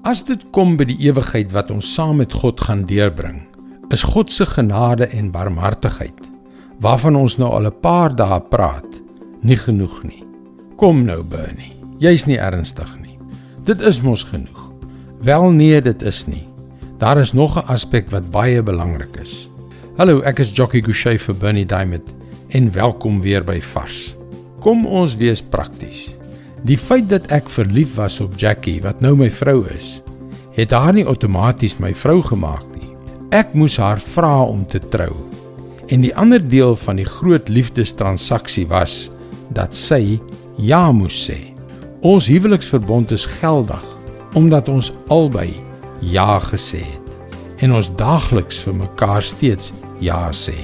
As dit kom by die ewigheid wat ons saam met God gaan deurbring, is God se genade en barmhartigheid waarvan ons nou al 'n paar dae praat, nie genoeg nie. Kom nou, Bernie. Jy's nie ernstig nie. Dit is mos genoeg. Wel nee, dit is nie. Daar is nog 'n aspek wat baie belangrik is. Hallo, ek is Jockey Gouchee vir Bernie Diamond en welkom weer by Vars. Kom ons wees prakties. Die feit dat ek verlief was op Jackie, wat nou my vrou is, het haar nie outomaties my vrou gemaak nie. Ek moes haar vra om te trou. En die ander deel van die groot liefdestransaksie was dat sy ja moes sê. Ons huweliksverbond is geldig omdat ons albei ja gesê het en ons daagliks vir mekaar steeds ja sê.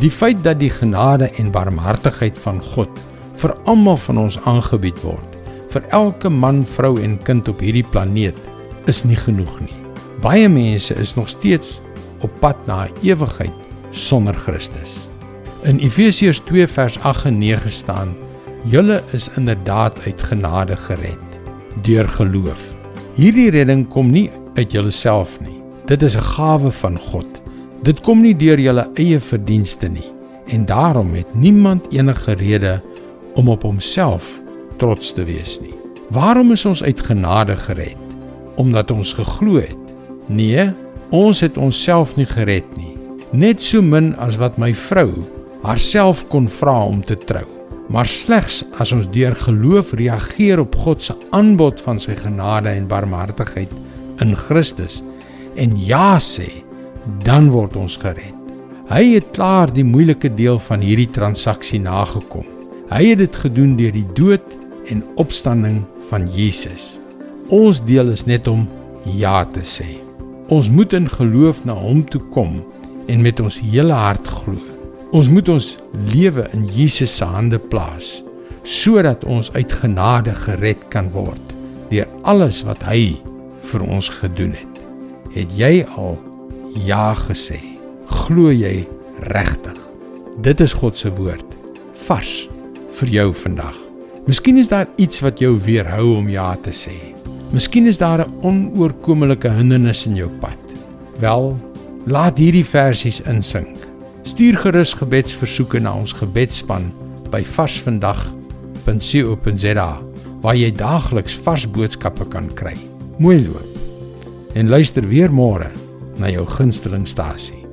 Die feit dat die genade en barmhartigheid van God vir almal van ons aangebied word. Vir elke man, vrou en kind op hierdie planeet is nie genoeg nie. Baie mense is nog steeds op pad na 'n ewigheid sonder Christus. In Efesiërs 2 vers 8 en 9 staan: "Julle is inderdaad uit genade gered deur geloof." Hierdie redding kom nie uit jouself nie. Dit is 'n gawe van God. Dit kom nie deur julle eie verdienste nie en daarom het niemand enige rede om op homself trots te wees nie. Waarom is ons uit genade gered? Omdat ons geglo het? Nee, ons het onsself nie gered nie. Net so min as wat my vrou haarself kon vra om te trou. Maar slegs as ons deur geloof reageer op God se aanbod van sy genade en barmhartigheid in Christus en ja sê, dan word ons gered. Hy het klaar die moeilike deel van hierdie transaksie nagekom. Hy het dit gedoen deur die dood en opstanding van Jesus. Ons deel is net om ja te sê. Ons moet in geloof na hom toe kom en met ons hele hart glo. Ons moet ons lewe in Jesus se hande plaas sodat ons uit genade gered kan word deur alles wat hy vir ons gedoen het. Het jy al ja gesê? Glo jy regtig? Dit is God se woord. Vars vir jou vandag. Miskien is daar iets wat jou weerhou om ja te sê. Miskien is daar 'n onoorkomelike hindernis in jou pad. Wel, laat hierdie versies insink. Stuur gerus gebedsversoeke na ons gebedsspan by varsvandag.co.za waar jy daagliks vars boodskappe kan kry. Mooi loop. En luister weer môre na jou gunstelingstasie.